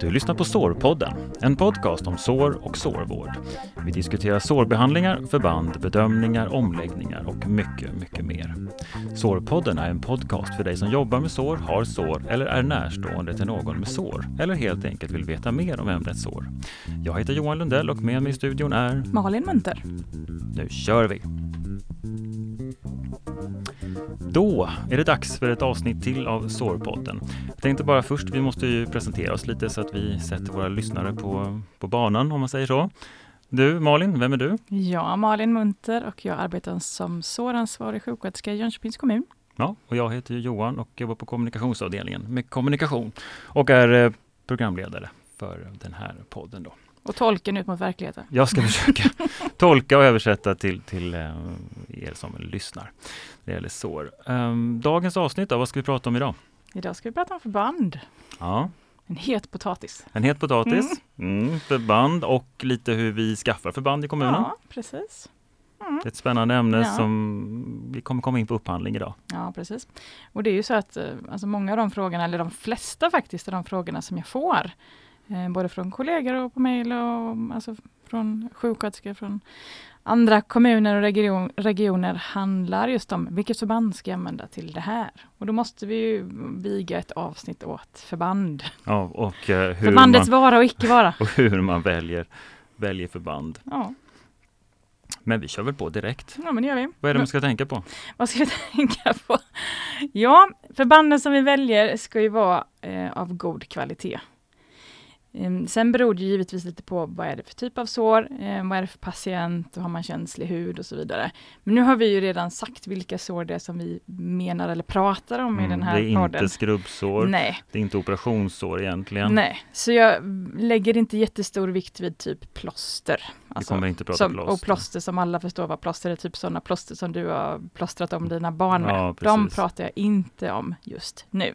Du lyssnar på Sårpodden, en podcast om sår och sårvård. Vi diskuterar sårbehandlingar, förband, bedömningar, omläggningar och mycket, mycket mer. Sårpodden är en podcast för dig som jobbar med sår, har sår eller är närstående till någon med sår eller helt enkelt vill veta mer om ämnet sår. Jag heter Johan Lundell och med mig i studion är Malin Munter. Nu kör vi! Då är det dags för ett avsnitt till av Sårpodden. Jag tänkte bara först, vi måste ju presentera oss lite så att vi sätter våra lyssnare på, på banan om man säger så. Du Malin, vem är du? Jag Malin Munter och jag arbetar som såransvarig sjuksköterska i Jönköpings kommun. Ja, och jag heter Johan och jobbar på kommunikationsavdelningen med kommunikation och är eh, programledare för den här podden då. Och tolken ut mot verkligheten. Jag ska försöka tolka och översätta till, till eh, er som lyssnar. Det gäller sår. Um, dagens avsnitt då, vad ska vi prata om idag? Idag ska vi prata om förband. Ja. En het potatis. En het potatis, mm. Mm, förband och lite hur vi skaffar förband i kommunen. Ja, precis. Mm. Ett spännande ämne ja. som vi kommer komma in på upphandling idag. Ja, precis. Och det är ju så att eh, alltså många av de frågorna, eller de flesta faktiskt, av de frågorna som jag får både från kollegor och på mejl och alltså från sjuksköterskor från andra kommuner och region, regioner handlar just om vilket förband ska jag använda till det här? Och då måste vi ju viga ett avsnitt åt förband. Ja, och eh, hur Förbandets man, vara och icke vara. Och hur man väljer, väljer förband. Ja. Men vi kör väl på direkt. Ja, men det gör vi. Vad är det man ska tänka på? Vad ska vi tänka på? Ja, förbanden som vi väljer ska ju vara eh, av god kvalitet. Ehm, sen beror det givetvis lite på vad är det för typ av sår, ehm, vad är det för patient, har man känslig hud och så vidare. Men nu har vi ju redan sagt vilka sår det är som vi menar eller pratar om mm, i den här podden. Det är podden. inte skrubbsår, Nej. det är inte operationssår egentligen. Nej, så jag lägger inte jättestor vikt vid typ plåster. Alltså, vi kommer inte prata som, plåster. Och plåster som alla förstår vad plåster är, typ sådana plåster som du har plåstrat om dina barn med. Ja, De pratar jag inte om just nu.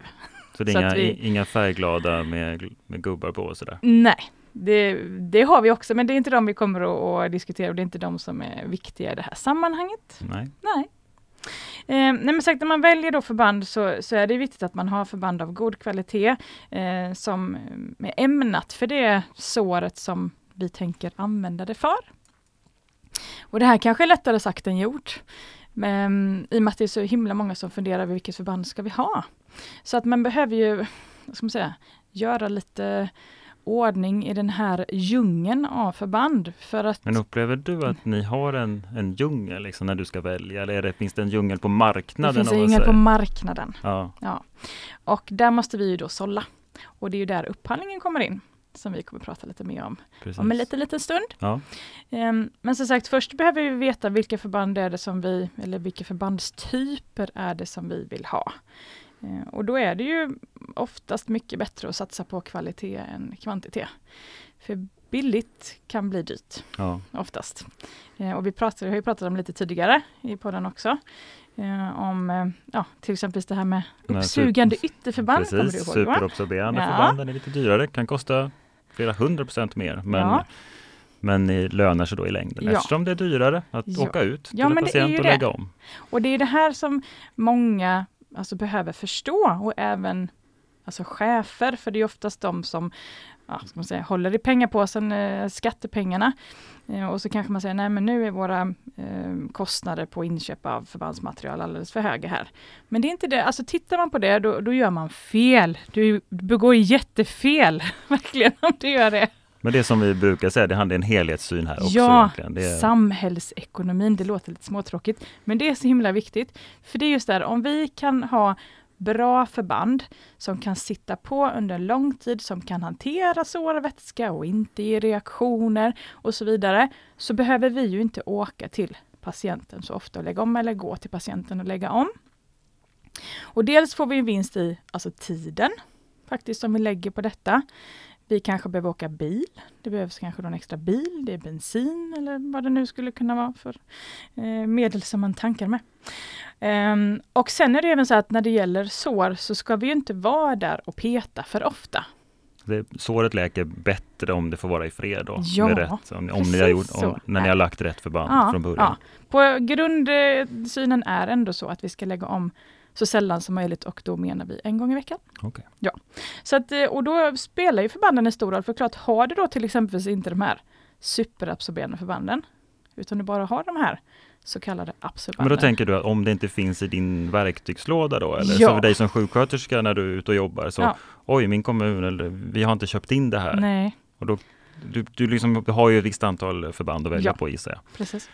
Så det är inga, vi, inga färgglada med, med gubbar på och sådär? Nej, det, det, har vi också, men det är inte de vi kommer att, att, diskutera och det är inte de som är viktiga i det här sammanhanget. Nej. Nej. Eh, nej men sagt, när man väljer då förband så, så, är det viktigt att man har förband av god kvalitet eh, som är ämnat för det såret som vi tänker använda det för. Och det här kanske är lättare sagt än gjort. Men, I och med att det är så himla många som funderar över vilket förband ska vi ha. Så att man behöver ju, vad ska man säga, göra lite ordning i den här djungeln av förband. För att, Men upplever du att ni har en, en djungel liksom, när du ska välja? Eller det, finns det en djungel på marknaden? Det finns en djungel på marknaden. Ja. ja. Och där måste vi ju då sålla. Och det är ju där upphandlingen kommer in som vi kommer prata lite mer om Precis. om en liten, liten stund. Ja. Um, men som sagt, först behöver vi veta vilka förband är det som vi, eller vilka förbandstyper är det som vi vill ha. Uh, och då är det ju oftast mycket bättre att satsa på kvalitet än kvantitet. För billigt kan bli dyrt, ja. oftast. Uh, och vi pratade, har ju pratat om lite tidigare i podden också. Eh, om eh, ja, till exempel det här med uppsugande ytterförband. Precis, superabsorberande ja. förband, är lite dyrare, kan kosta flera hundra procent mer. Men, ja. men det lönar sig då i längden ja. eftersom det är dyrare att ja. åka ut till en patient och lägga om. Och det är det här som många alltså, behöver förstå och även alltså chefer, för det är oftast de som ja, ska man säga, håller i pengapåsen, eh, skattepengarna. Eh, och så kanske man säger, nej men nu är våra eh, kostnader på inköp av förbandsmaterial alldeles för höga här. Men det är inte det, alltså tittar man på det då, då gör man fel. Du begår jättefel, verkligen, om du gör det. Men det som vi brukar säga, det handlar om en helhetssyn här också. Ja, är... samhällsekonomin, det låter lite småtråkigt, men det är så himla viktigt. För det är just där, om vi kan ha bra förband som kan sitta på under lång tid, som kan hantera sårvätska och inte ge reaktioner och så vidare, så behöver vi ju inte åka till patienten så ofta och lägga om eller gå till patienten och lägga om. Och dels får vi en vinst i alltså tiden, faktiskt, som vi lägger på detta. Vi kanske behöver åka bil. Det behövs kanske en extra bil, det är bensin eller vad det nu skulle kunna vara för eh, medel som man tankar med. Um, och sen är det även så att när det gäller sår så ska vi inte vara där och peta för ofta. Det, såret läker bättre om det får vara i fred då? Ja, rätt, om, om ni har gjort, om, när ni har lagt rätt förband ja, från början? Ja. På grundsynen är ändå så att vi ska lägga om så sällan som möjligt och då menar vi en gång i veckan. Okay. Ja. Så att, eh, och då spelar ju förbanden en stor roll, för klart har du då till exempel inte de här superabsorberande förbanden, utan du bara har de här så kallade absorbanden. Men då tänker du att om det inte finns i din verktygslåda då, eller Ja. så för dig som sjuksköterska när du är ute och jobbar, så Ja. oj, min kommun, eller vi har inte köpt in det här. Nej, Och då, du, du, liksom, du har ju ett visst antal förband att välja Ja. på gissar jag. precis.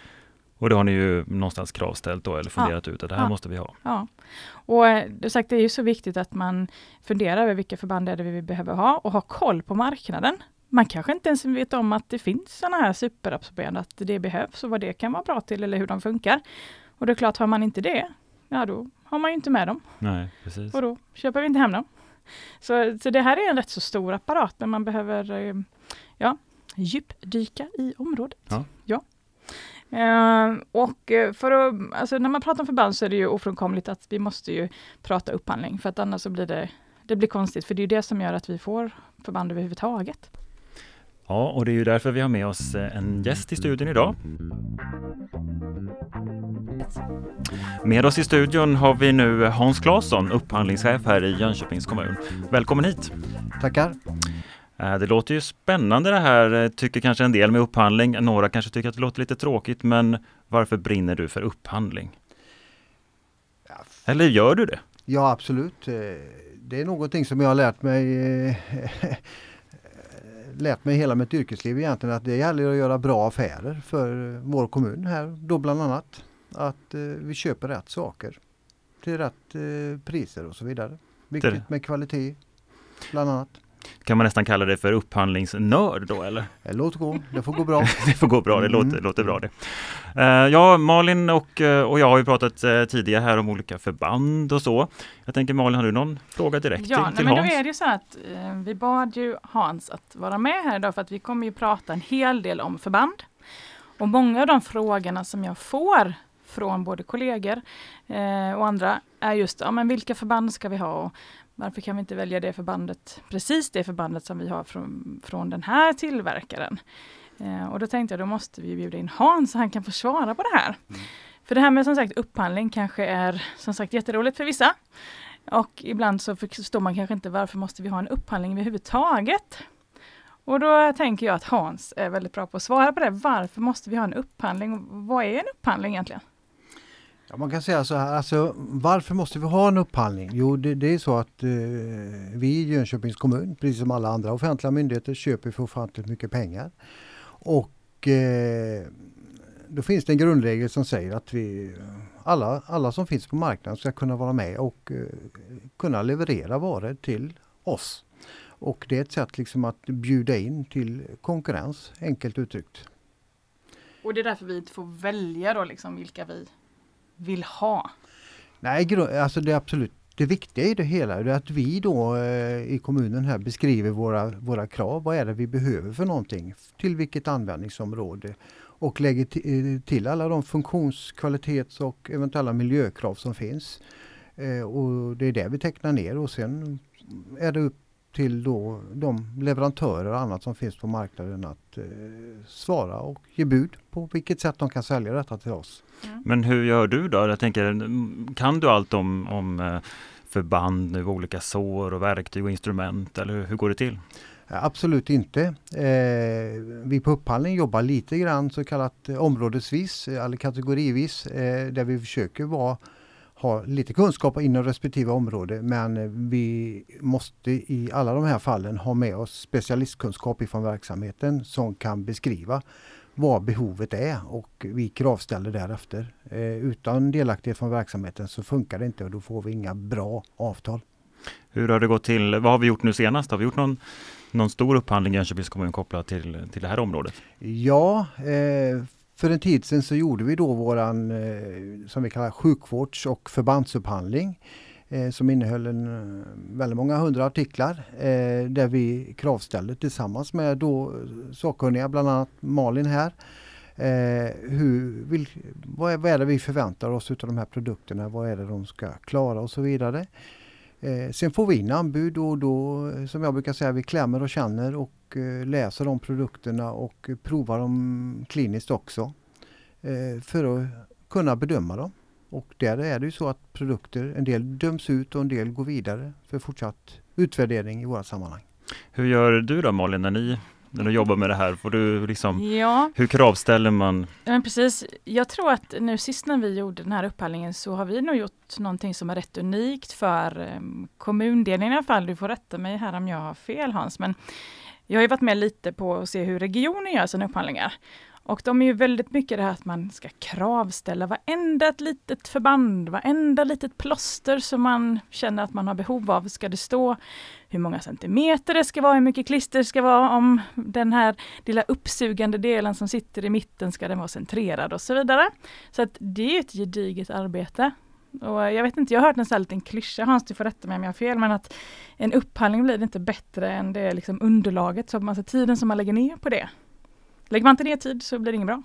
Och det har ni ju någonstans kravställt då, eller funderat ut att det här Ja. måste vi ha. Ja. Och eh, det, sagt, det är ju så viktigt att man funderar över vilka förband är det vi behöver ha och ha koll på marknaden. Man kanske inte ens vet om att det finns sådana här superabsorberande, att det behövs och vad det kan vara bra till eller hur de funkar. Och det är klart, har man inte det, ja då har man ju inte med dem Nej, precis. och då köper vi inte hem dem. Så, så det här är en rätt så stor apparat, men man behöver eh, ja, djupdyka i området. Ja. Eh, och eh, för att, alltså när man pratar om förband så är det ju ofrånkomligt att vi måste ju prata upphandling, för att annars så blir det, det blir konstigt, för det är ju det som gör att vi får förband överhuvudtaget. Ja, och det är ju därför vi har med oss eh, en gäst i studion idag. Med oss i studion har vi nu Hans Claesson, upphandlingschef här i Jönköpings kommun. Välkommen hit! Tackar. Eh, Det låter ju spännande det här, eh, tycker kanske en del med upphandling. Några kanske tycker att det låter lite tråkigt, men varför brinner du för upphandling? Eller gör du det? Ja absolut. Eh, Det är någonting som jag har lärt mig lärt mig hela mitt yrkesliv egentligen att det gäller att göra bra affärer för vår kommun här då bland annat. Att vi köper rätt saker till rätt priser och så vidare. Viktigt med kvalitet bland annat. Kan man nästan kalla det för upphandlingsnörd då eller? Låt gå, det får gå bra. Det får gå bra, det Mm. låter, låter bra det. Eh, Ja, Malin och, eh, och jag har ju pratat eh, tidigare här om olika förband och så. Jag tänker Malin, har du någon fråga direkt Ja, till, nej, till men då Hans? är det ju så att vi bad ju Hans att vara med här idag för att vi kommer ju prata en hel del om förband. Och många av de frågorna som jag får från både kollegor eh, och andra är just ja, men vilka förband ska vi ha och varför kan vi inte välja det förbandet, precis det förbandet som vi har från, från den här tillverkaren. Eh, och då tänkte jag då måste vi bjuda in Hans så han kan få svara på det här. För det här med som sagt upphandling kanske är som sagt jätteroligt för vissa. Och ibland så förstår man kanske inte varför måste vi ha en upphandling överhuvudtaget. Och då tänker jag att Hans är väldigt bra på att svara på det. Varför måste vi ha en upphandling? Vad är en upphandling egentligen? Ja, man kan säga så här, alltså, varför måste vi ha en upphandling? Jo, det, det är så att eh, vi i Jönköpings kommun, precis som alla andra offentliga myndigheter, köper för ofantligt mycket pengar. Och eh, då finns det en grundregel som säger att vi, alla, alla som finns på marknaden ska kunna vara med och eh, kunna leverera varor till oss. Och det är ett sätt liksom att bjuda in till konkurrens, enkelt uttryckt. Och det är därför vi inte får välja då liksom vilka vi vill ha. Nej, alltså det är absolut det viktiga i det hela är att vi då eh, i kommunen här beskriver våra, våra krav. Vad är det vi behöver för någonting? Till vilket användningsområde? Och lägger eh, till alla de funktions-, kvalitets och eventuella miljökrav som finns. Eh, och det är det vi tecknar ner och sen är det upp till då de leverantörer och annat som finns på marknaden att eh, svara och ge bud på vilket sätt de kan sälja detta till oss. Men hur gör du då? Jag tänker, mm, kan du allt om, om eh, förband nu, olika sår och verktyg och instrument eller hur, hur går det till? Eh, Absolut inte. Eh, vi på upphandling jobbar lite grann så kallat eh, områdesvis eller kategorivis eh, där vi försöker vara, ha lite kunskap inom respektive område men vi måste i alla de här fallen ha med oss specialistkunskap ifrån verksamheten som kan beskriva vad behovet är och vi kravställer därefter. Eh, utan delaktighet från verksamheten så funkar det inte och då får vi inga bra avtal. Hur har det gått till? Vad har vi gjort nu senast? Har vi gjort någon, någon stor upphandling i Jönköpings kommun kopplat till, till det här området? Ja, eh, för en tid sedan så gjorde vi då våran eh, som vi kallar sjukvårds och förbandsupphandling eh, som innehöll en, eh, väldigt många hundra artiklar eh, där vi kravställde tillsammans med då sakkunniga, bland annat Malin här. Eh, hur, vil, vad, är, vad är det vi förväntar oss av de här produkterna? Vad är det de ska klara och så vidare. Eh, sen får vi in anbud och då, som jag brukar säga, vi klämmer och känner och eh, läser de produkterna och eh, provar dem kliniskt också. Eh, för att kunna bedöma dem. Och där är det ju så att produkter, en del döms ut och en del går vidare för fortsatt utvärdering i våra sammanhang. Hur gör du då Malin när ni när du jobbar med det här? Får du liksom, Ja, hur kravställer man? men precis. Jag tror att nu sist när vi gjorde den här upphandlingen så har vi nog gjort någonting som är rätt unikt för um, kommundelen i alla fall. Du får rätta mig här om jag har fel Hans, men jag har ju varit med lite på att se hur regionen gör sina upphandlingar. Och de är ju väldigt mycket det här att man ska kravställa varenda ett litet förband, varenda litet plåster som man känner att man har behov av. Ska det stå hur många centimeter det ska vara, hur mycket klister det ska vara, om den här lilla uppsugande delen som sitter i mitten ska den vara centrerad och så vidare. Så att det är ett gediget arbete. Och eh, jag vet inte, jag har hört en sån här liten klyscha, Hans du får rätta mig om jag har fel, men att en upphandling blir inte bättre än det liksom underlaget, så alltså tiden som man lägger ner på det. Lägger man inte ner tid så blir det inget bra.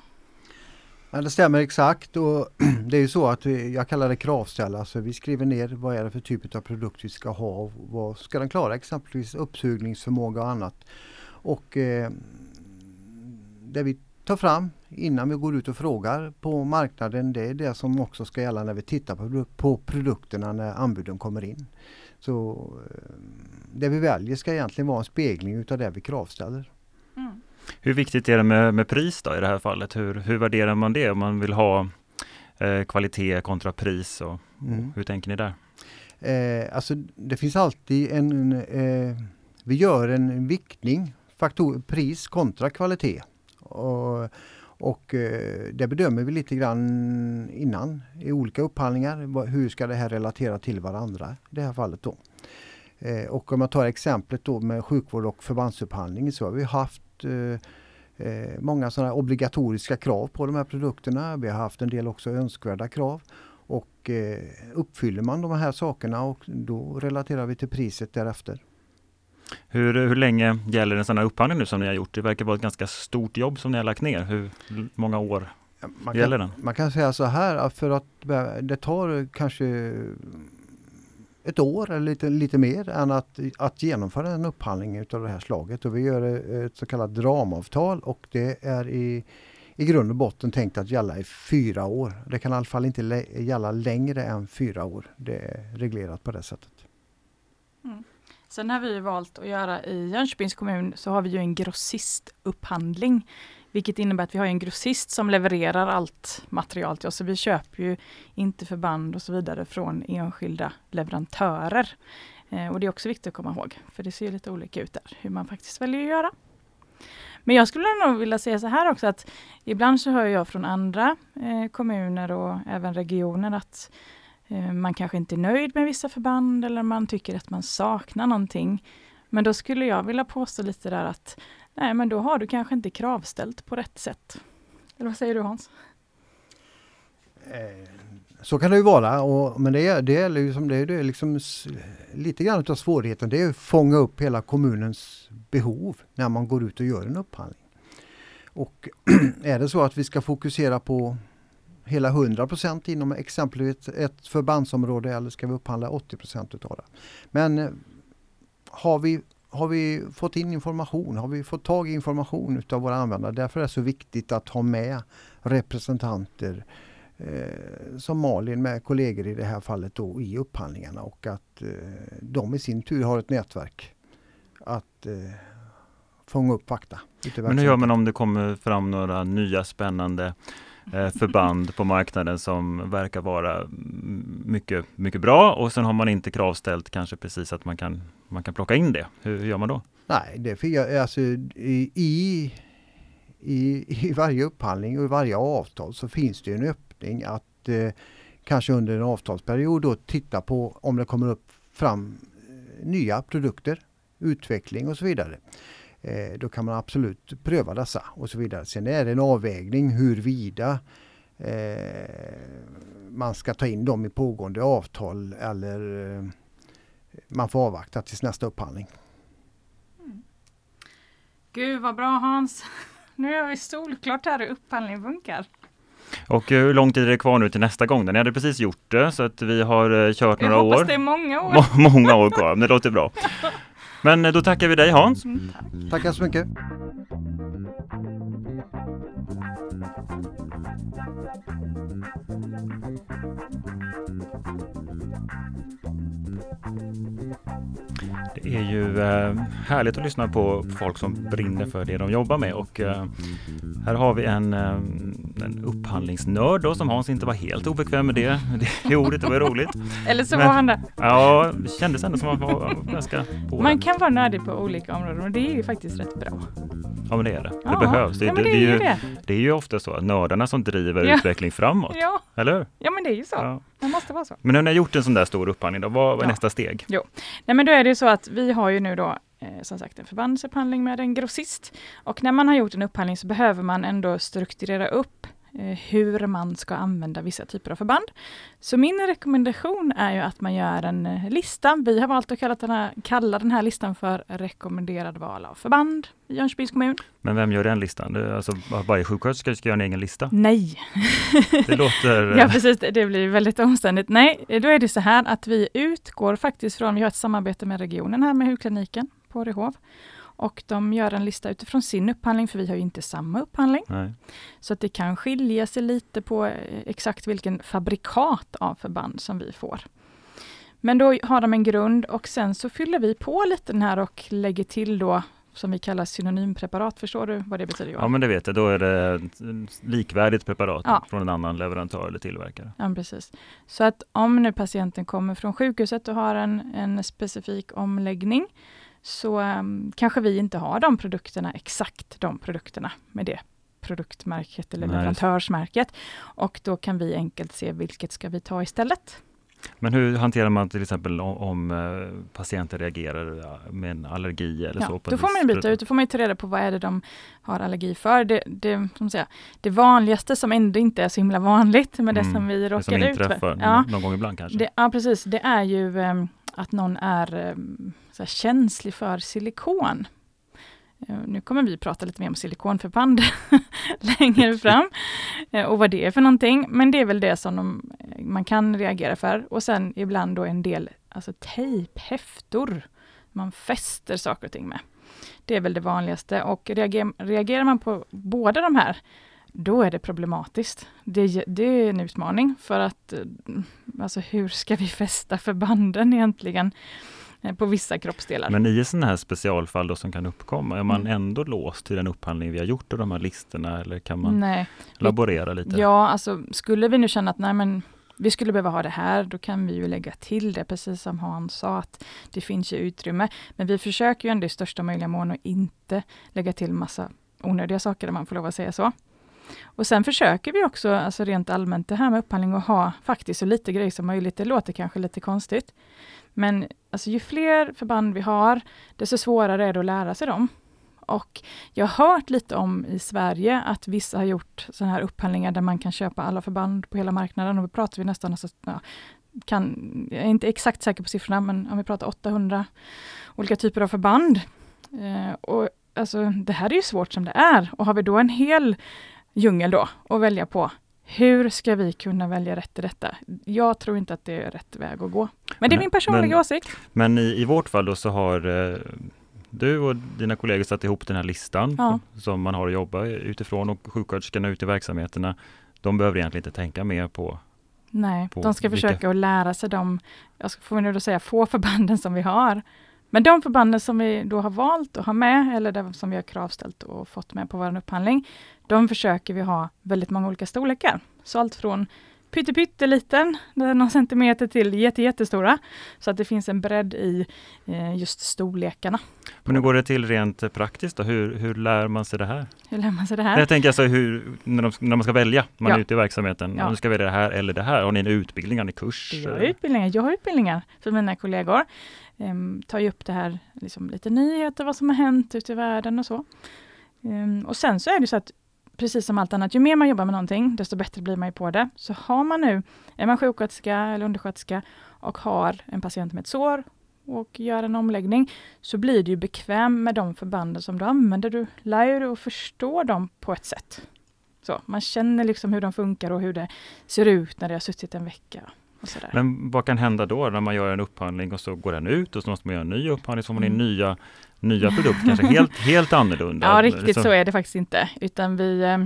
Ja, det stämmer exakt och det är ju så att vi, jag kallar det kravställa. Alltså vi skriver ner vad är det för typ av produkt vi ska ha och vad ska den klara exempelvis uppsugningsförmåga och annat. Och eh, det vi tar fram innan vi går ut och frågar på marknaden det är det som också ska gälla när vi tittar på, på produkterna när anbuden kommer in. Så eh, det vi väljer ska egentligen vara en spegling utav det vi kravställer. Mm. Hur viktigt är det med, med pris då i det här fallet? Hur, hur värderar man det om man vill ha eh, kvalitet kontra pris? Och, Mm. och hur tänker ni där? Eh, alltså det finns alltid en, eh, vi gör en viktning, faktor, pris kontra kvalitet. Och, och eh, det bedömer vi lite grann innan i olika upphandlingar. Hur ska det här relatera till varandra i det här fallet då? Eh, och om jag tar exemplet då med sjukvård och förbandsupphandling så har vi haft eh, eh, många sådana obligatoriska krav på de här produkterna. Vi har haft en del också önskvärda krav. Och eh, uppfyller man de här sakerna och då relaterar vi till priset därefter. Hur, hur länge gäller en sån här upphandling nu som ni har gjort? Det verkar vara ett ganska stort jobb som ni har lagt ner. Hur många år Man gäller kan, den? man kan säga så här att för att det tar kanske ett år eller lite, lite mer än att, att genomföra en upphandling utav det här slaget. Och vi gör ett så kallat ramavtal och det är i, i grund och botten tänkt att gälla i fyra år. Det kan i alla fall inte gälla längre än fyra år. Det är reglerat på det sättet. Sen har vi valt att göra i Jönköpings kommun så har vi ju en grossistupphandling. Vilket innebär att vi har en grossist som levererar allt material till oss. Så vi köper ju inte förband och så vidare från enskilda leverantörer. Eh, och det är också viktigt att komma ihåg. För det ser lite olika ut där, hur man faktiskt väljer att göra. Men jag skulle nog vilja säga så här också att ibland så hör jag från andra eh, kommuner och även regioner att Eh, man kanske inte är nöjd med vissa förband eller man tycker att man saknar någonting. Men då skulle jag vilja påstå lite där att nej, men då har du kanske inte kravställt på rätt sätt. Eller vad säger du Hans? Eh, så kan det ju vara, och, men det det är, liksom, det är, det är liksom lite grann av svårigheten. Det är att fånga upp hela kommunens behov när man går ut och gör en upphandling. Och är det så att vi ska fokusera på hela 100% inom exempelvis ett förbandsområde eller ska vi upphandla 80 utav det. Men eh, har vi, har vi fått in information, har vi fått tag i information utav våra användare. Därför är det så viktigt att ha med representanter eh, som Malin med kollegor i det här fallet då i upphandlingarna och att eh, de i sin tur har ett nätverk att eh, fånga upp fakta. Men hur gör man om det kommer fram några nya spännande Eh, förband på marknaden som verkar vara mycket, mycket bra och sen har man inte kravställt kanske precis att man kan, man kan plocka in det. Hur, hur gör man då? Nej, det jag, alltså, i, i, i, I varje upphandling och i varje avtal så finns det en öppning att eh, kanske under en avtalsperiod då titta på om det kommer upp fram eh, nya produkter, utveckling och så vidare. Eh, då kan man absolut pröva dessa och så vidare. Sen är det en avvägning huruvida eh, man ska ta in dem i pågående avtal eller eh, man får avvakta tills nästa upphandling. Gud vad bra Hans! Nu är vi solklart här hur upphandling funkar. Och eh, hur lång tid är det kvar nu till nästa gång? Ni hade precis gjort det så att vi har eh, kört Jag några hoppas år. det är många år. Må- Många år kvar, men det låter bra. Men eh, då tackar vi dig Hans. Mm. Tackar så mycket. Är ju eh, härligt att lyssna på folk som brinner för det de jobbar med och eh, här har vi en, eh, en upphandlingsnörd då, som Hans inte var helt obekväm med det. Det ordet det var roligt. Eller så Men- var han det. Ja, det kändes ändå som att man var ganska på Man den. kan vara nördig på olika områden och det är ju faktiskt rätt bra. Ja, men det är det. Det Ja, behövs. Det, ja, det, det det, är ju, det. det är ju ofta så att nördarna som driver Ja. utveckling framåt. Ja, Eller hur? ja men det är ju så. Ja. Det måste vara så. Men när ni har gjort en sån där stor upphandling, då, vad är nästa steg? Nej men då är det ju så att vi har ju nu då eh, som sagt en förbandsupphandling med en grossist. Och när man har gjort en upphandling så behöver man ändå strukturera upp hur man ska använda vissa typer av förband. Så min rekommendation är ju att man gör en eh, lista. Vi har valt att kalla den här, kalla den här listan för rekommenderad val av förband i Jönköpings kommun. Men vem gör den listan? Alltså, varje sjuksköterska ska göra en egen lista? Nej, Det låter... Ja precis, det blir väldigt omständigt. Nej, då är det så här att vi utgår faktiskt från, vi har ett samarbete med regionen här med hudkliniken på Rehov. Och de gör en lista utifrån sin upphandling, för vi har ju inte samma upphandling. Nej. Så att det kan skilja sig lite på eh, exakt vilken fabrikat av förband som vi får. Men då har de en grund och sen så fyller vi på lite den här och lägger till då som vi kallar synonympreparat. Förstår du vad det betyder? Johan? Ja men det vet jag, då är det likvärdigt preparat Ja. från en annan leverantör eller tillverkare. Ja, precis. Så att om nu patienten kommer från sjukhuset och har en, en specifik omläggning, så ehm, kanske vi inte har de produkterna, exakt de produkterna med det produktmärket eller Nej. leverantörsmärket. Och då kan vi enkelt se vilket ska vi ta istället. Men hur hanterar man till exempel om, om eh, patienter reagerar ja, med en allergi eller så? Ja, på då får man byta ut, då får man ta reda på vad är det de har allergi för. Det, det, som säga, det vanligaste som ändå inte är så himla vanligt, men det Mm, som vi Det som råkar ut för. inträffar Ja, någon gång ibland kanske? Det, ja, precis. Det är ju ehm, att någon är ehm, så känslig för silikon. Eh, nu kommer vi prata lite mer om silikonförband längre fram eh, och vad det är för någonting. Men det är väl det som de, eh, man kan reagera för. Och sen ibland då en del alltså tejp, häftor man fäster saker och ting med. Det är väl det vanligaste och reagerar, reagerar man på båda de här då är det problematiskt. Det, det är en utmaning för att alltså hur ska vi fästa förbanden egentligen på vissa kroppsdelar? Men i sådana här specialfall då som kan uppkomma, är man Mm. ändå låst till den upphandling vi har gjort och de här listorna eller kan man Nej. laborera lite? Ja, alltså skulle vi nu känna att nej men vi skulle behöva ha det här, då kan vi ju lägga till det, precis som Hans sa, att det finns ju utrymme. Men vi försöker ju ändå i största möjliga mån att inte lägga till massa onödiga saker, om man får lov att säga så. Och sen försöker vi också, alltså rent allmänt, det här med upphandling, att ha faktiskt så lite grejer som möjligt. Det låter kanske lite konstigt, men alltså ju fler förband vi har, desto svårare är det att lära sig dem. Och jag har hört lite om i Sverige att vissa har gjort sådana här upphandlingar där man kan köpa alla förband på hela marknaden. Och då pratar vi nästan, alltså, ja, kan, jag är inte exakt säker på siffrorna, men om vi pratar 800 olika typer av förband. Eh, och alltså, det här är ju svårt som det är. Och har vi då en hel djungel då att välja på, hur ska vi kunna välja rätt i detta? Jag tror inte att det är rätt väg att gå. Men det är min personliga men- åsikt. Men i, i vårt fall då så har eh, du och dina kollegor satt ihop den här listan Ja. som man har att jobba utifrån och sjuksköterskorna ute i verksamheterna, de behöver egentligen inte tänka mer på Nej, på de ska vilka- försöka att lära sig de, jag får nu då säga, få förbanden som vi har. Men de förbanden som vi då har valt att ha med, eller där som vi har kravställt och fått med på vår upphandling, de försöker vi ha väldigt många olika storlekar. Så allt från pytteliten, någon centimeter till jätte, jättestora. Så att det finns en bredd i eh, just storlekarna. Men hur går det till rent praktiskt då? Hur, hur lär man sig det här? Hur lär man sig det här? Jag tänker alltså hur, när, de, när man ska välja, man Ja. är ute i verksamheten, Ja. om du ska välja det här eller det här, har ni en utbildning, har ni kurs? Jag har utbildningar, jag har utbildningar för mina kollegor. Um, tar ju upp det här, liksom lite nyheter, vad som har hänt ute i världen och så. Ehm, och sen så är det så att precis som allt annat, ju mer man jobbar med någonting, desto bättre blir man ju på det. Så har man nu, är man sjuksköterska eller undersköterska och har en patient med ett sår och gör en omläggning, så blir du ju bekväm med de förbanden som du använder. Du lär ju dig att förstå dem på ett sätt. Så, man känner liksom hur de funkar och hur det ser ut när det har suttit en vecka. Men vad kan hända då när man gör en upphandling och så går den ut och så måste man göra en ny upphandling, så får man in Mm. nya, nya produkter, kanske helt, helt annorlunda. Ja, riktigt Så- så är det faktiskt inte. Utan vi, eh,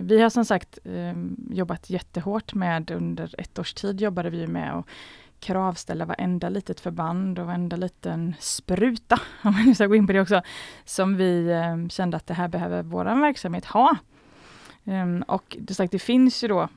vi har som sagt eh, jobbat jättehårt med, under ett års tid jobbade vi med att kravställa varenda litet förband och varenda liten spruta, om man nu ska gå in på det också, som vi eh, kände att det här behöver vår verksamhet ha. Um, och det, sagt, det finns ju då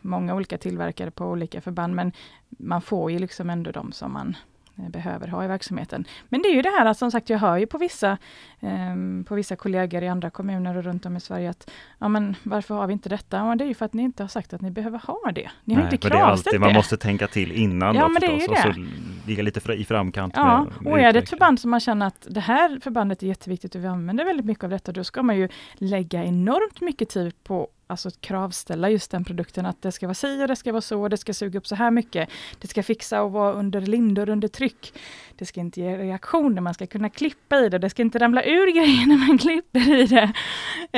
många olika tillverkare på olika förband, men man får ju liksom ändå de som man behöver ha i verksamheten. Men det är ju det här att som sagt, jag hör ju på vissa, eh, på vissa kollegor i andra kommuner och runt om i Sverige att ja, men varför har vi inte detta? Och det är ju för att ni inte har sagt att ni behöver ha det. Ni har Nej, inte kravställt det. Man måste tänka till innan ja, då, men förstås, det är ju det. och ligga lite i framkant. Ja, med och är det ett förband som man känner att det här förbandet är jätteviktigt och vi använder väldigt mycket av detta, då ska man ju lägga enormt mycket tid på alltså kravställa just den produkten, att det ska vara si och det ska vara så, det ska suga upp så här mycket. Det ska fixa och vara under lindor under tryck. Det ska inte ge reaktioner, man ska kunna klippa i det, det ska inte ramla ur grejer när man klipper i det.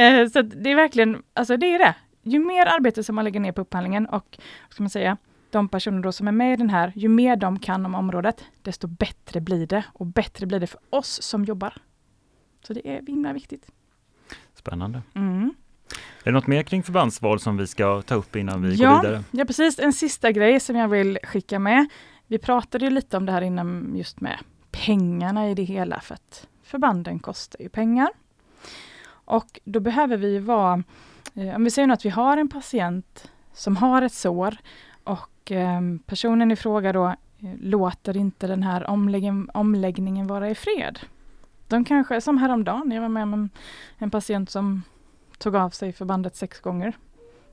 Eh, så det är verkligen, alltså det är det. Ju mer arbete som man lägger ner på upphandlingen och, ska man säga, de personer som är med i den här, ju mer de kan om området, desto bättre blir det och bättre blir det för oss som jobbar. Så det är himla viktigt. Spännande. Mm. Är det något mer kring förbandsval som vi ska ta upp innan vi ja, går vidare? Ja, precis. En sista grej som jag vill skicka med. Vi pratade ju lite om det här innan just med pengarna i det hela, för att förbanden kostar ju pengar. Och då behöver vi vara, eh, om vi säger nu att vi har en patient som har ett sår och eh, personen i fråga då eh, låter inte den här omlägg omläggningen vara i fred. De kanske, som häromdagen, jag var med om en, en patient som tog av sig förbandet sex gånger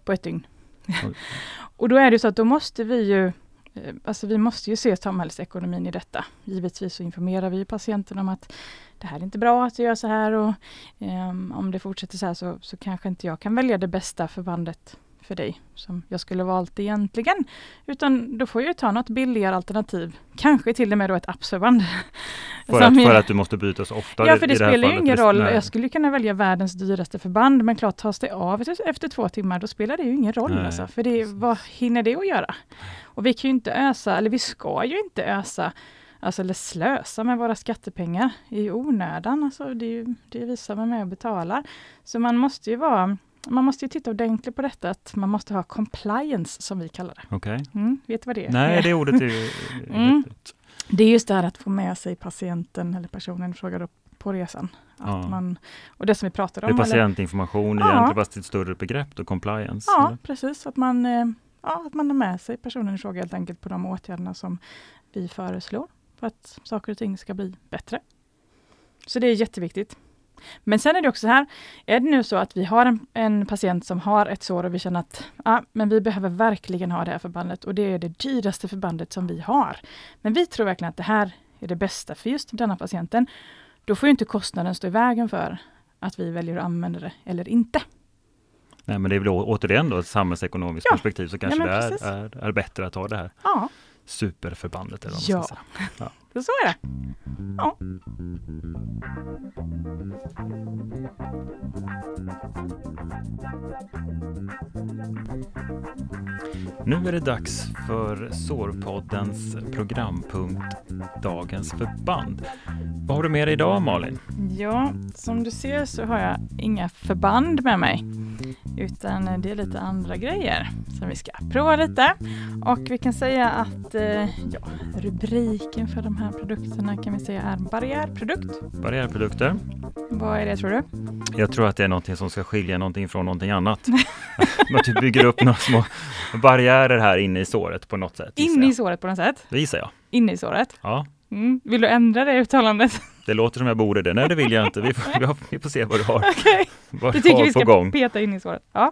på ett dygn. och då är det så att då måste vi ju eh, Alltså vi måste ju se samhällsekonomin i detta. Givetvis så informerar vi patienten om att det här är inte bra att du gör så här och um, om det fortsätter så här så, så kanske inte jag kan välja det bästa förbandet för dig som jag skulle valt egentligen. Utan då får jag ta något billigare alternativ. Kanske till och med då ett appsförband. För, att, för att du måste byta så ofta? Ja, för det, det spelar ju ingen roll. Nej. Jag skulle kunna välja världens dyraste förband, men klart tas det av efter två timmar, då spelar det ju ingen roll. Alltså, för det, vad hinner det att göra? Och vi kan ju inte ösa, eller vi ska ju inte ösa Alltså eller slösa med våra skattepengar i onödan. Alltså det är ju det är vi som är med och betalar. Så man måste ju vara man måste ju titta ordentligt på detta, att man måste ha compliance som vi kallar det. Okay. Mm, vet du vad det är? Nej, det ordet är ju... mm. Det är just det här att få med sig patienten eller personen frågar upp på resan. Att ja. man, och det som vi pratade om. Det är patientinformation eller? egentligen, fast ett större begrepp då, compliance. Ja, eller? precis. Att man, eh, ja, att man har med sig personen i fråga helt enkelt på de åtgärderna som vi föreslår för att saker och ting ska bli bättre. Så det är jätteviktigt. Men sen är det också så här, är det nu så att vi har en, en patient som har ett sår och vi känner att ja, men vi behöver verkligen ha det här förbandet och det är det dyraste förbandet som vi har. Men vi tror verkligen att det här är det bästa för just denna patienten. Då får inte kostnaden stå i vägen för att vi väljer att använda det eller inte. Nej, men det är väl återigen då ett samhällsekonomiskt ja. perspektiv så kanske ja, det är, är, är, bättre att ha det här ja. superförbandet. Eller vad man ja. ska säga. ja, så är det. Ja. Nu är det dags för Sårpoddens programpunkt Dagens förband. Vad har du med dig idag Malin? Ja, som du ser så har jag inga förband med mig, utan det är lite andra grejer som vi ska prova lite. Och vi kan säga att eh, ja, rubriken för de här produkterna kan vi säga är barriärprodukt. Barriärprodukter. Vad är det tror du? Jag tror att det är någonting som ska skilja någonting från någonting annat. att du bygger upp några små barriärer här inne i såret på något sätt. Inne i såret på något sätt? Det gissar jag. Inne i såret? Ja. Mm. Vill du ändra det uttalandet? Det låter som jag borde det. Nej, det vill jag inte. Vi får, vi, har, vi får se vad du har, okay. vad du tycker vi ska gång. peta in i såret. Ja,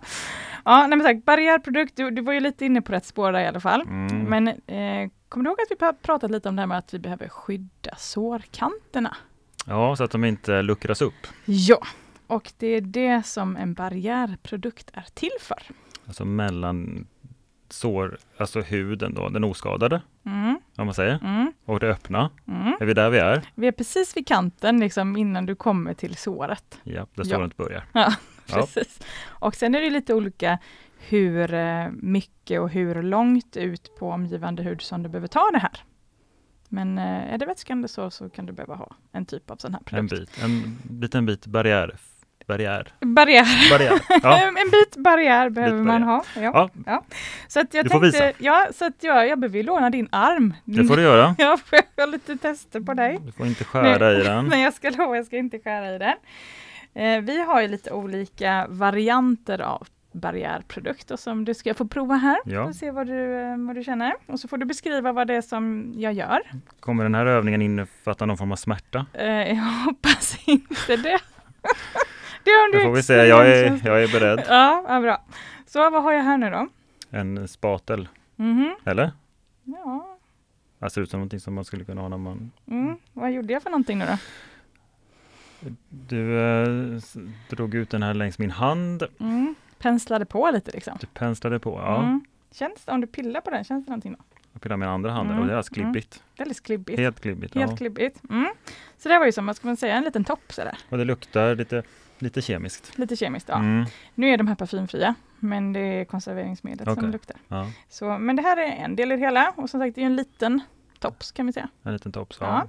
ja nej, men sagt, barriärprodukt, du, du var ju lite inne på rätt spår där i alla fall. Mm. Men eh, kommer du ihåg att vi pratat lite om det här med att vi behöver skydda sårkanterna? Ja, så att de inte luckras upp. Ja, och det är det som en barriärprodukt är till för. Alltså mellan sår, alltså huden då, den oskadade, mm. om man säger, mm. och det öppna. Mm. Är vi där vi är? Vi är precis vid kanten liksom innan du kommer till såret. Ja, där såret ja. börjar. Ja, precis. Ja. Och sen är det lite olika hur eh, mycket och hur långt ut på omgivande hud som du behöver ta det här. Men eh, är det vätskande så, så kan du behöva ha en typ av sån här produkt. En bit, en liten bit barriär barriär. Barriär. barriär. Ja. en bit barriär behöver Bit man ha. Ja. Ja. Så att jag Du får tänkte, visa. ja, så att jag, jag behöver ju låna din arm. Det får du göra. Jag får lite tester på dig. Du får inte skära i den. Men jag ska lova, jag ska inte skära i den. Eh, vi har ju lite olika varianter av barriärprodukter som du ska få prova här. Ja. Och se vad du, eh, vad du känner. Och så får du beskriva vad det är som jag gör. Kommer den här övningen innefatta någon form av smärta? Eh, jag hoppas inte det. det Det får vi se. Jag är, jag är beredd. Ja, ja, bra. Så vad har jag här nu då? En spatel, Mhm. eller? Ja, Det ser ut som någonting som man skulle kunna ha när man... mm. vad gjorde jag för någonting nu då? Du eh, drog ut den här längs min hand. Mm. Penslade på lite liksom. Du penslade på. Ja, Mm. Känns det, om du pillar på den, känns det någonting då? jag pillar med andra handen Mm, och det är alltså mm. Väldigt klibbigt. Helt klibbigt. Helt ja. klibbigt. Mm. Så det var ju som, vad ska man säga, en liten topp sådär. Och det luktar lite, lite kemiskt. Lite kemiskt. Ja. Mm. Nu är de här parfymfria, men det är konserveringsmedel som Okej. luktar. Ja, Så, men det här är en del i det hela och som sagt det är en liten tops kan vi säga. en liten tops. Ja. Ja.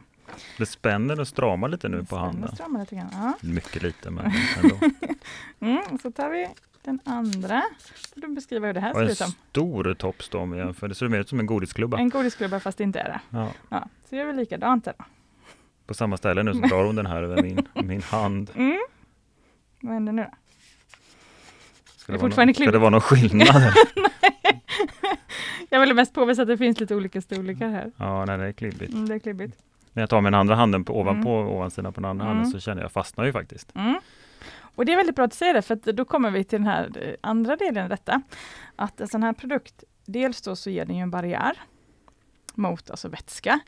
Det spänner och stramar lite nu på handen. stramar lite grann. Ja. Mycket lite men ändå. Mm, så tar vi den andra. Får du beskriva hur det här Och ser en ut som. stor tops då. Det ser mer ut som en godisklubba. En godisklubba fast det inte är det. Ja. Ja, så gör vi likadant där då. På samma ställe nu så drar hon den här över min, min hand. Mm. Vad händer nu då? Ska Det någon, ska det vara någon skillnad? Jag ville mest påvisa att det finns lite olika storlekar här. ja, nej, det är klibbigt. Mm, det är klibbigt. När jag tar min andra handen på, ovanpå Mm. ovansidan på den andra Mm. handen så känner jag fastnar ju faktiskt. Mm. Och det är väldigt bra att säga det, för då kommer vi till den här eh, andra delen i detta. Att en sån här produkt, dels då så ger den ju en barriär mot alltså vätska.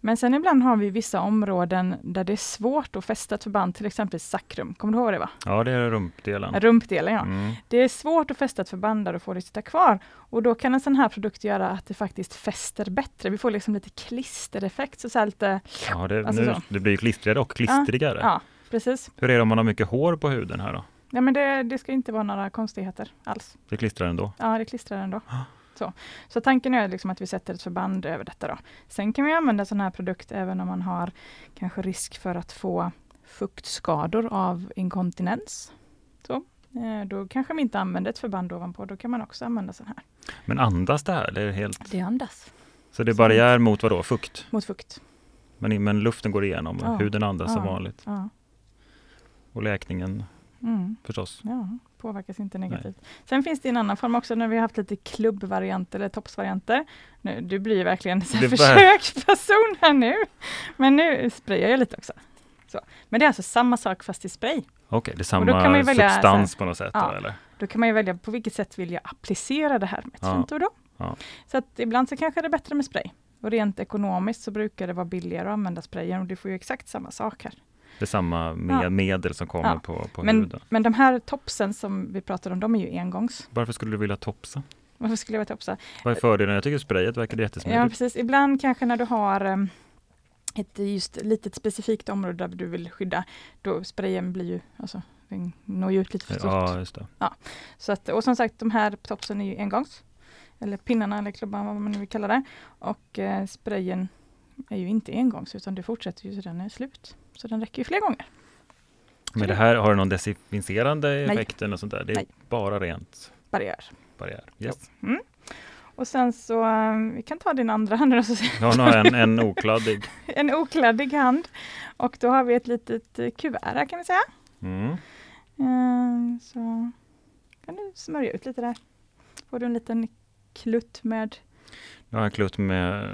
Men sen ibland har vi vissa områden där det är svårt att fästa ett förband, till exempel sakrum. Kommer du ihåg det? va? Ja, det är rumpdelen. Rumpdelen ja. Mm. Det är svårt att fästa ett förband där och få det att sitta kvar. Och då kan en sån här produkt göra att det faktiskt fäster bättre. Vi får liksom lite klistereffekt. Så så lite, Ja, det, Alltså nu, så. det blir klistrigare och klistrigare. ja, precis. Hur är det om man har mycket hår på huden här då? Ja, men det, det ska inte vara några konstigheter alls. Det klistrar ändå. Ja, det klistrar ändå. Så. så tanken är liksom att vi sätter ett förband över detta. Då. Sen kan vi använda sån här produkt även om man har kanske risk för att få fuktskador av inkontinens. Så. Eh, Då kanske vi inte använder ett förband ovanpå, då kan man också använda sån här. Men andas det här? Det är helt, Det andas så det är barriär mot vad då? Fukt? mot fukt. Men, men luften går igenom, Ja. huden andas som Ja. vanligt. Ja. Och läkningen Mm. förstås. Ja, påverkas inte negativt. Sen finns det en annan form också när vi har haft lite klubbvarianter eller toppsvarianter. Nu, du blir ju verkligen ver- försöksperson här nu. Men nu sprayar jag lite också. Så. Men det är alltså samma sak fast i spray. Okej, det är samma kan man ju välja substans här- på något sätt Ja. då, eller? Då kan man ju välja på vilket sätt vill jag applicera det här med ett Ja. fint ord då. Ja. Så att ibland så kanske det är bättre med spray. Och rent ekonomiskt så brukar det vara billigare att använda sprayen och du får ju exakt samma sak här. Det är samma med Ja. medel som kommer Ja. på, på Men, huden. men de här topsen som vi pratar om, de är ju engångs. Varför skulle du vilja topsa? Varför skulle jag vilja topsa? Vad är fördelen? Jag tycker sprayet verkar Ja, jättesmidigt. precis. Ibland kanske när du har em, ett just litet specifikt område där du vill skydda, då sprayen blir ju, alltså, den når ju ut lite för stort. Ja, just det. Så att, och som sagt, de här topsen är ju engångs. Eller pinnarna eller klubban, vad man nu vill kalla det. Och eh, sprayen är ju inte engångs, utan det fortsätter ju så den är slut. Så den räcker ju fler gånger. Men det här, har det någon desinficerande effekt eller sånt där? Det är Nej. bara rent Barriär. barriär. Yes. Mm. Och sen så, eh, vi kan ta din andra hand nu då, så ser- Jag har en, en okladdig. en okladdig hand. Och då har vi ett litet eh, kuvert här kan vi säga. Mm. Eh, Så kan du smörja ut lite där. Får du en liten klutt med, Jag har en klutt med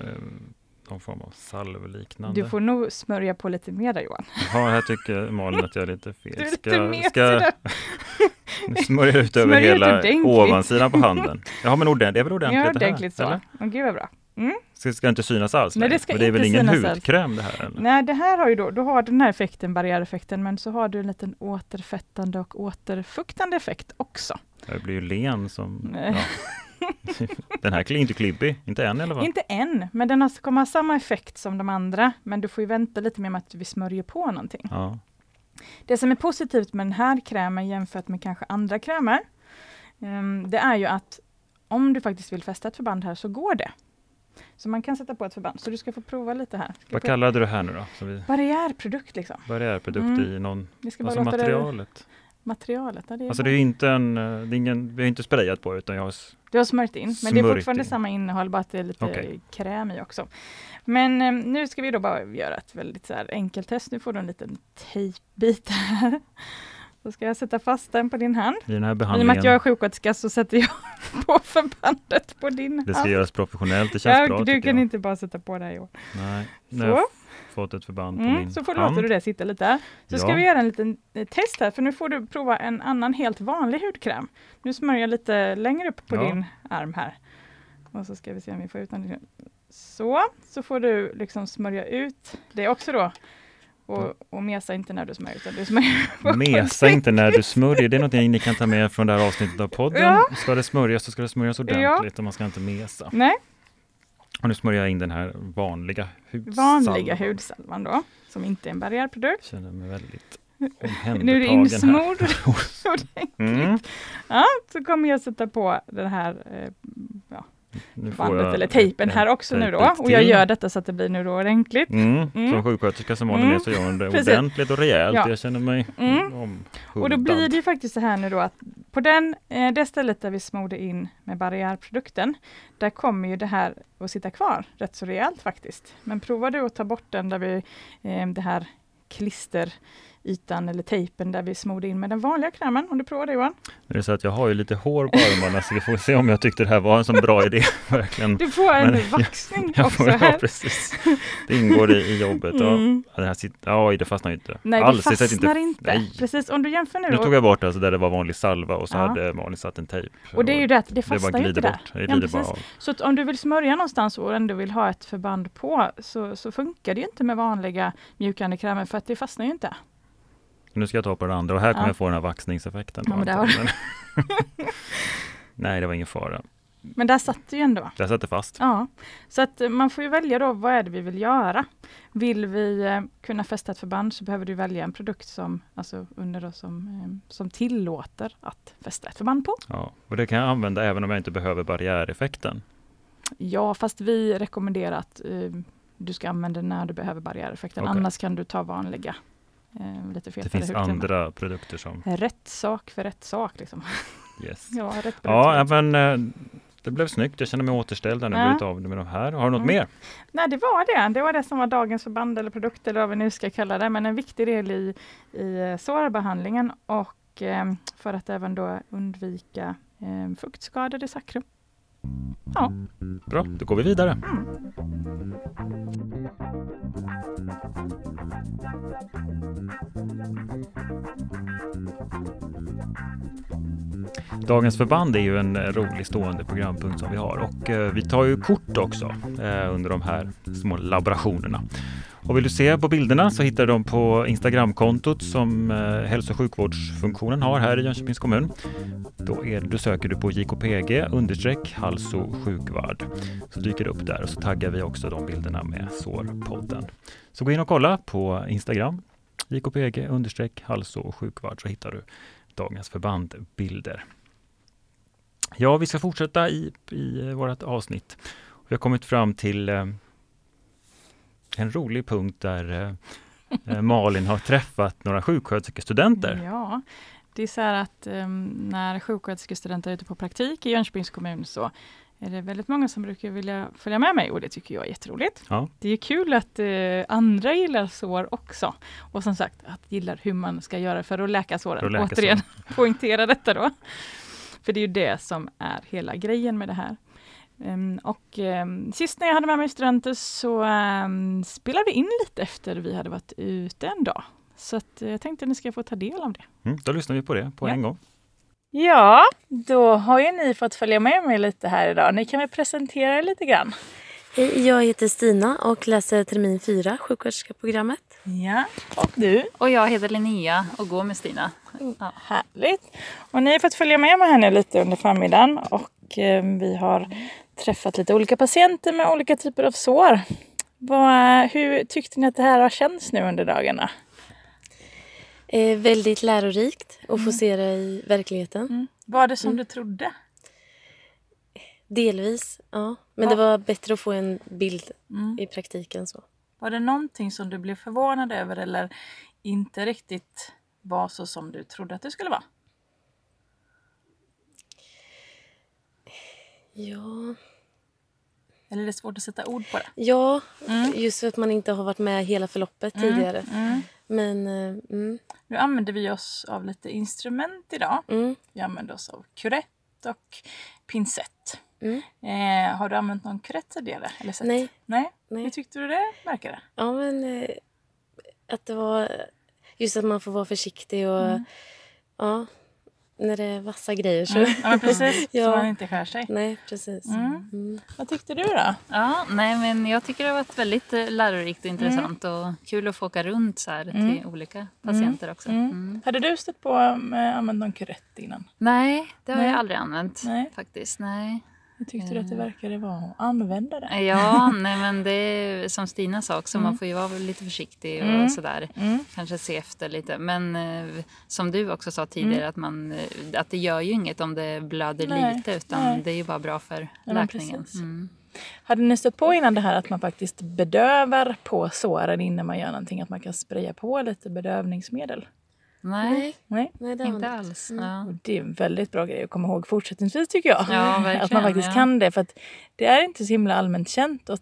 någon form av salvliknande. du får nog smörja på lite mer där Johan. Ja, här tycker Malin att jag är lite fel. Du är Ska, lite mesig ska nu smörja ut över Smörja hela ordentligt. ovansidan på handen? Ja, men ordentligt, det är väl ordentligt Ja, det här? ordentligt så. eller? Gud vad bra. Mm. Ska, ska inte synas alls? Nej, det ska För det är väl ingen synas alls. hudkräm det här? Eller? Nej, det här har ju då, då har du den här effekten, barriäreffekten, men så har du en liten återfettande och återfuktande effekt också. Det blir ju len som... Ja. Den här är inte klibbig, inte än i alla fall. Inte än, men den kommer ha samma effekt som de andra, men du får ju vänta lite med att vi smörjer på någonting. Ja. Det som är positivt med den här krämen jämfört med kanske andra krämer, ehm, det är ju att om du faktiskt vill fästa ett förband här så går det. Så man kan sätta på ett förband, så du ska få prova lite här. Ska Vad kallade du det här nu då? Vi, Barriärprodukt liksom. barriärprodukt Mm. i någon... Det, materialet? Materialet. Ja, det är Alltså det är inte en, eh, det är ingen, vi har inte sprayat på utan jag har Du har smörjt in, men det är fortfarande in. samma innehåll, bara att det är lite Okej. kräm i också. Men eh, nu ska vi då bara göra ett väldigt så här enkelt test. Nu får du en liten tejpbit här. Så ska jag sätta fast den på din hand. i den här I och med behandlingen. att jag är sjuksköterska så sätter jag på förbandet på din Det ska hand. göras professionellt, det känns Ja, bra du kan jag. inte bara sätta på det här i år. Nej, Så, fått ett förband på mm, min så får hand. låter du det sitta lite. Så ska Ja. vi göra en liten eh, test här, för nu får du prova en annan helt vanlig hudkräm. Nu smörjer jag lite längre upp på Ja. din arm här. Och så ska vi se om vi får ut den. Så, så får du liksom smörja ut det också då. Och, och mesa inte när du smörjer, utan du smörjer på Mesa inte när du smörjer, det är något ni kan ta med från det här avsnittet av podden. Ja. Ska det smörjas så ska det smörjas ordentligt och man ska inte mesa. Nej, Och nu smörjer jag in den här vanliga hudsalvan. vanliga hudsalvan då, som inte är en barriärprodukt. Känner mig väldigt Nu är det insmord ordentligt. Mm. Ja, så kommer jag sätta på den här eh, ja, bandet jag eller tejpen en här också nu då. Och jag gör detta så att det blir nu då ordentligt. Mm. Mm. Som sjuksköterska som Malin Mm. är så gör hon det ordentligt och rejält. Ja. Jag känner mig Mm. Och då blir det ju faktiskt så här nu då att på den, eh, det stället där vi smorde in med barriärprodukten, där kommer ju det här att sitta kvar rätt så rejält faktiskt. Men provar du att ta bort den där vi, eh, det här klisterytan eller tejpen där vi smorde in med den vanliga krämen, om du provar det Johan. Det är så att jag har ju lite hår på armarna så vi får se om jag tyckte det här var en sån bra idé. Verkligen. Du får en Men- vaxning Jag också får, ja, här. precis. Det ingår i, i jobbet. Ja. Mm. Ja, det här sitter, oj, det fastnar ju inte. Nej, det Alls, fastnar sitter inte. Nej. Precis, om du jämför nu. Nu tog jag bort alltså där det var vanlig salva och så Ja. hade Malin satt en tejp. och det är ju det att det det bara fastnar inte där. bort. Det Ja, precis. av. Så om du vill smörja någonstans och ändå vill ha ett förband på så, så funkar det ju inte med vanliga mjukande krämer för att det fastnar ju inte. Nu ska jag ta på den andra och här kommer Ja. jag få den här vaxningseffekten. Ja, antagligen. Nej, det var ingen fara. Men där satt det ju ändå. Där satt det fast. Ja, så att eh, man får ju välja då vad är det vi vill göra. Vill vi eh, kunna fästa ett förband så behöver du välja en produkt som, alltså under då, som, eh, som tillåter att fästa ett förband på. Ja. Och det kan jag använda även om jag inte behöver barriäreffekten. Ja, fast vi rekommenderar att eh, du ska använda när du behöver barriäreffekten. Okej. Annars kan du ta vanliga, eh, lite Det fetare finns andra produkter som Rätt sak för rätt sak. Liksom. yes. Ja, rätt Ja, men eh, det blev snyggt. Jag känner mig återställd här nu. Ja. Blivit av med de här. Har du något Mm. mer? Nej, det var det. Det var det som var dagens förband eller produkt eller vad vi nu ska kalla det. Men en viktig del i, i eh, sårbehandlingen och eh, för att även då undvika eh, fuktskador i sakrum. Ja, Bra, då går vi vidare. mm. Dagens förband är ju en eh, rolig stående programpunkt som vi har och eh, vi tar ju kort också eh, under de här små laborationerna. Och vill du se på bilderna så hittar du dem på Instagramkontot som hälso och sjukvårdsfunktionen har här i Jönköpings kommun. Då, är, då söker du på JKPG understreck halso sjukvård så dyker det upp där och så taggar vi också de bilderna med sårpodden. Så gå in och kolla på Instagram JKPG understreck halso sjukvård så hittar du dagens förbandbilder. Ja, vi ska fortsätta i, i vårt avsnitt. Vi har kommit fram till eh, en rolig punkt där eh, eh Malin har träffat några sjuksköterskestudenter. Ja, det är så här att eh, när sjuksköterskestudenter är ute på praktik i Jönköpings kommun så är det väldigt många som brukar vilja följa med mig och det tycker jag är jätteroligt. Ja. Det är kul att eh, andra gillar sår också. Och som sagt, att gillar hur man ska göra för att läka såren. För att läka Återigen poängtera detta då. För det är ju det som är hela grejen med det här. Ehm, och um, sist när jag hade med mig studenter så um, spelade vi in lite efter vi hade varit ute en dag. Så att, eh, jag tänkte att ni ska få ta del av det. Mm, då lyssnar vi på det på Ja. en gång. Ja, då har ju ni fått följa med mig lite här idag. Ni kan väl presentera er lite grann? Hej, Jag heter Stina och läser termin 4, sjuksköterskeprogrammet. Ja, och du? Och jag heter Linnea och går med Stina. Ja. Härligt. Och ni har fått följa med mig här nu lite under förmiddagen och eh, vi har träffat lite olika patienter med olika typer av sår. Vad, hur tyckte ni att det här har känts nu under dagarna? Eh, väldigt lärorikt att få se det i verkligheten. Var det som du trodde? Delvis, ja. Men Ja. det var bättre att få en bild Mm. i praktiken. så. Var det någonting som du blev förvånad över eller inte riktigt var så som du trodde att det skulle vara? Ja, Eller är det svårt att sätta ord på det? ja Mm. just för att man inte har varit med hela förloppet tidigare. Men eh, mm, Nu använder vi oss av lite instrument idag. mm, Vi använder oss av kurett och pincett. mm. Eh, har du använt någon kurett tidigare? Eller sett? Nej. Nej. Nej. Hur tyckte du det verkade? Ja, men eh, att det var just att man får vara försiktig och Mm. ja, när det är vassa grejer så. Ja, men precis. Ja. Så man inte skär sig. Nej, precis. Mm. Mm. Vad tyckte du då? Ja, nej, men jag tycker det har varit väldigt eh, lärorikt och intressant och kul att få åka runt så här Mm. till olika patienter också. Mm. Mm. Hade du stött på äh, använt någon kurett innan? Nej, det har Nej. jag aldrig använt Nej. faktiskt. Nej. Tyckte du att det verkade vara att använda det? Ja, nej men det är som Stina sa också, Mm. man får ju vara lite försiktig och Mm. sådär. Mm. Kanske se efter lite. Men eh, som du också sa tidigare, att, man, eh, att det gör ju inget om det blöder Mm. Nej, lite utan nej. det är ju bara bra för men läkningen. Mm. Hade ni stött på innan det här att man faktiskt bedövar på såren innan man gör någonting? Att man kan spraya på lite bedövningsmedel? Nej, Nej, Nej. inte alls. Mm. Ja. Det är en väldigt bra grej att komma ihåg fortsättningsvis tycker jag. Ja, att man faktiskt ja. kan det. För att det är inte så himla allmänt känt och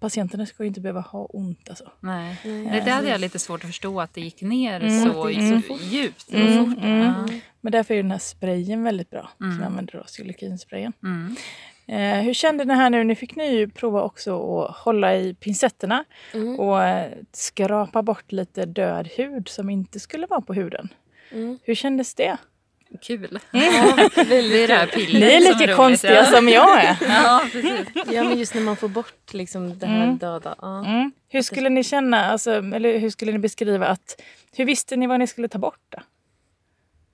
patienterna ska ju inte behöva ha ont. Alltså. Nej. Nej. Det, hade jag lite svårt att förstå att det gick ner Mm. så, gick så dju- fort. djupt Mm, mm. Men därför är den här sprayen väldigt bra. Som Mm. vi använder då, silikonsprayen. Mm. Eh, hur kände ni här nu? Nu fick ni ju prova också att hålla i pincetterna Mm. och eh, skrapa bort lite död hud som inte skulle vara på huden. Mm. Hur kändes det? Kul. det är det här pillret Ni är som lika roligt, konstiga ja. som jag är. Ja, precis. Ja, men just när man får bort liksom det här Mm. döda. Ja. Mm. Hur skulle ni känna, alltså, eller hur skulle ni beskriva att, hur visste ni vad ni skulle ta bort? Då?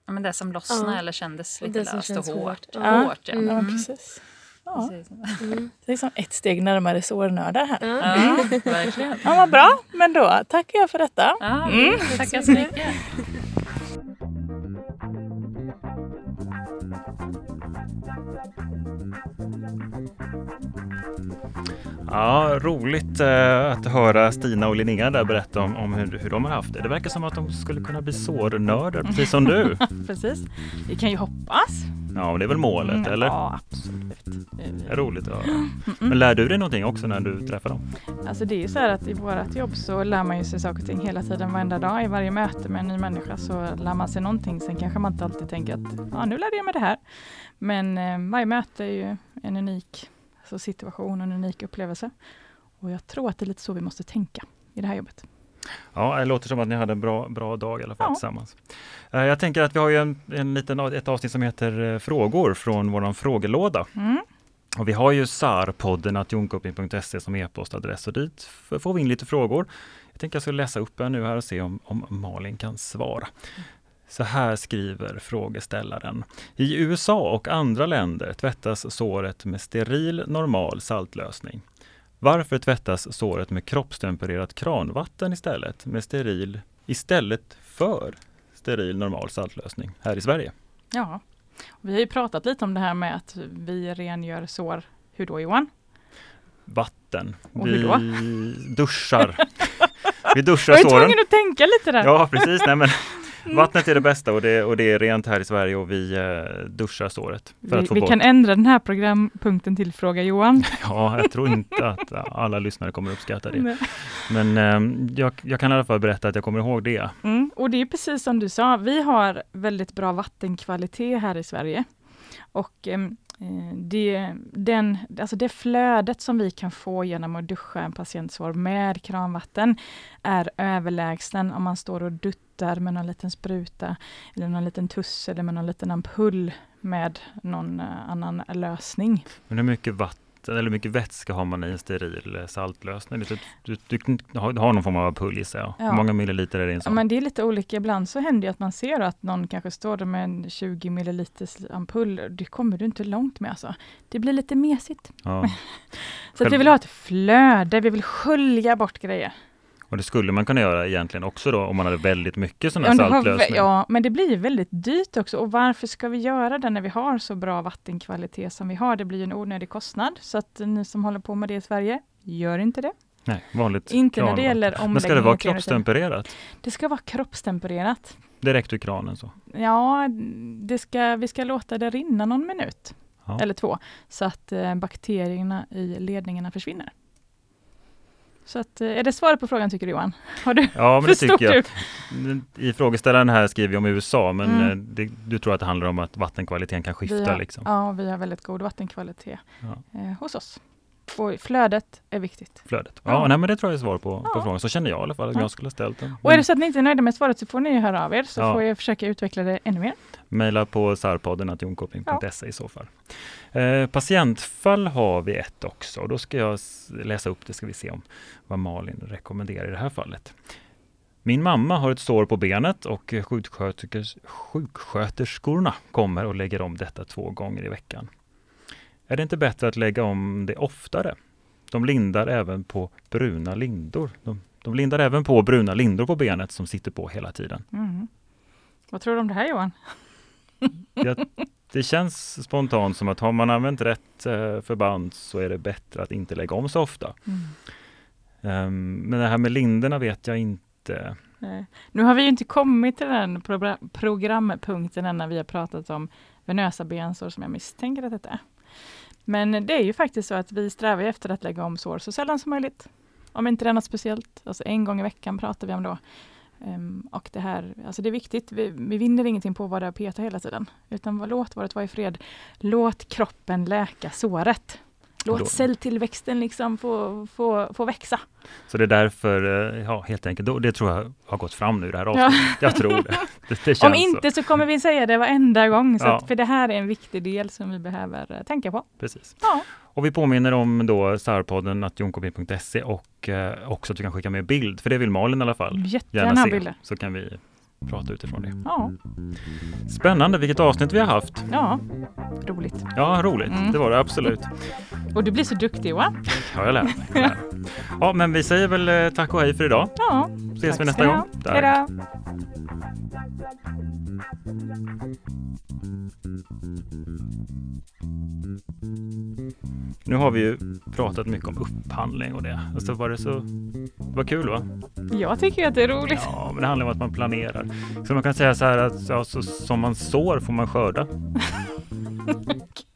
Ja, men det som lossnade Ja. eller kändes lite det som löst och hårt. hårt. Ja. Hårt, ja. Ja, Mm. precis. Ja. Mm. det är som ett steg närmare sårnördar här. Ja. Ja, verkligen. Ja, vad bra, men då tackar jag för detta. Ja, Mm. tackar så mycket. Ja, roligt eh, att höra Stina och Linnea där berätta om, om hur, hur de har haft det. Det verkar som att de skulle kunna bli sårnördar, precis som du. Precis. Vi kan ju hoppas. Ja, men det är väl målet, Mm, eller? Ja, absolut. Det är roligt att höra. Men lär du dig någonting också när du träffar dem? Alltså det är ju så här att i vårt jobb så lär man ju sig saker och ting hela tiden, varenda dag. I varje möte med en ny människa så lär man sig någonting. Sen kanske man inte alltid tänker att ja, nu lärde jag mig det här. Men eh, varje möte är ju en unik alltså, situation och en unik upplevelse. Och jag tror att det är lite så vi måste tänka i det här jobbet. Ja, det låter som att ni hade en bra, bra dag i alla fall Ja. tillsammans. Eh, Jag tänker att vi har ju en, en liten, ett avsnitt som heter eh, Frågor från vår frågelåda. Mm. Och vi har ju SAR-podden att jonkoping.se som e-postadress och dit får vi in lite frågor. Jag tänker jag ska läsa upp en nu här och se om, om Malin kan svara. Så här skriver frågeställaren. I USA och andra länder tvättas såret med steril normal saltlösning. Varför tvättas såret med kroppstempererat kranvatten istället, med steril, istället för steril normal saltlösning här i Sverige? Ja, vi har ju pratat lite om det här med att vi rengör sår. Hur då Johan? Vatten. Och vi hur då? duschar. vi duschar Jag är såren. tvungen att tänka lite där. Ja, precis. Nej, men vattnet är det bästa och det, och det är rent här i Sverige och vi eh, duschar såret. För vi att få vi bort. kan ändra den här programpunkten till Fråga Johan. Ja, jag tror inte att alla lyssnare kommer uppskatta det. Nej. Men eh, jag, jag kan i alla fall berätta att jag kommer ihåg det. Mm. Och det är precis som du sa, vi har väldigt bra vattenkvalitet här i Sverige. Och em, eh, Eh, det, den, alltså det flödet som vi kan få genom att duscha en patientsår med kranvatten är överlägsen om man står och duttar med någon liten spruta eller någon liten tuss eller med någon liten ampull med någon eh, annan lösning. Men hur mycket vatten eller hur mycket vätska har man i en steril eh, saltlösning? Du, du, du, du har någon form av ampull gissar jag. Ja. Hur många milliliter är det i en Ja, sån? men det är lite olika. Ibland så händer det att man ser att någon kanske står där med en 20 milliliters ampull. Det kommer du inte långt med alltså. Det blir lite mesigt. Ja. Så att vi vill ha ett flöde, vi vill skölja bort grejer. Och det skulle man kunna göra egentligen också då om man hade väldigt mycket sån här Ja, saltlösning. ja, men det blir väldigt dyrt också. Och varför ska vi göra det när vi har så bra vattenkvalitet som vi har? Det blir en onödig kostnad. Så att ni som håller på med det i Sverige, gör inte det. Nej, vanligt Inte när det kranvatten. gäller omläggning. Men ska det vara kroppstempererat? Det ska vara kroppstempererat. Direkt ur kranen så? Ja, det ska, vi ska låta det rinna någon minut. Ja. Eller två. Så att eh, bakterierna i ledningarna försvinner. Så att, eh, är det svaret på frågan tycker du Johan? Har du, Ja, men det tycker jag. du? I frågeställaren här skriver vi om USA, men Mm. eh, det, du tror att det handlar om att vattenkvaliteten kan skifta har, liksom? Ja, vi har väldigt god vattenkvalitet Ja. eh, hos oss. Och flödet är viktigt. Flödet? Ja, Ja. nej, men det tror jag är svar på, på Ja. frågan. Så känner jag i alla fall att Ja. jag skulle ha ställt den. Och är det så att ni inte är nöjda med svaret så får ni höra av er så Ja. får jag försöka utveckla det ännu mer. Mejla på sarpodden jonkoping.se i så fall. Eh, patientfall har vi ett också. Då ska jag läsa upp det, ska vi se om vad Malin rekommenderar i det här fallet. Min mamma har ett sår på benet och sjuksköterskors- sjuksköterskorna kommer och lägger om detta två gånger i veckan. Är det inte bättre att lägga om det oftare? De lindar även på bruna lindor. De, de lindar även på bruna lindor på benet som sitter på hela tiden. Mm. Vad tror du om det här Johan? Jag, det känns spontant som att har man använt rätt eh, förband så är det bättre att inte lägga om så ofta. Ehm, men det här med linderna vet jag inte. Nej. Nu har vi inte kommit till den progra- programpunkten än när vi har pratat om venösa bensår som jag misstänker att det är. Men det är ju faktiskt så att vi strävar efter att lägga om sår så sällan som möjligt. Om inte det är något speciellt. Alltså en gång i veckan pratar vi om då. Um, och det här, alltså det är viktigt. Vi, vi vinner ingenting på att vara där och peta hela tiden. Utan låt våret vara i fred. Låt kroppen läka såret. Låt Då- celltillväxten liksom få, få, få växa. Så det är därför, eh, ja helt enkelt, det tror jag har gått fram nu det här avsnittet. Jag tror det. Det, det Om inte så kommer vi säga det varenda gång. Så Ja. att, för det här är en viktig del som vi behöver eh, tänka på. så. Precis. Ja. Och vi påminner om då sarpodden att jonkoping.se och eh, också att du kan skicka med bild, för det vill Malin i alla fall Jättegärna gärna se. bilder. Så kan vi prata utifrån det. Ja, Spännande, vilket avsnitt vi har haft. ja, roligt. Ja, roligt. Mm. Det var det absolut. Och du blir så duktig Johan. Ja, jag lär mig. Jag lär mig. Ja, men vi säger väl eh, tack och hej för idag. Ja, Ses vi nästa gång. Tack. Nu har vi ju pratat mycket om upphandling och det. Alltså var det så var kul va? Jag tycker att det är roligt. Ja, men det handlar om att man planerar. Så man kan säga så här att ja, så, som man sår får man skörda.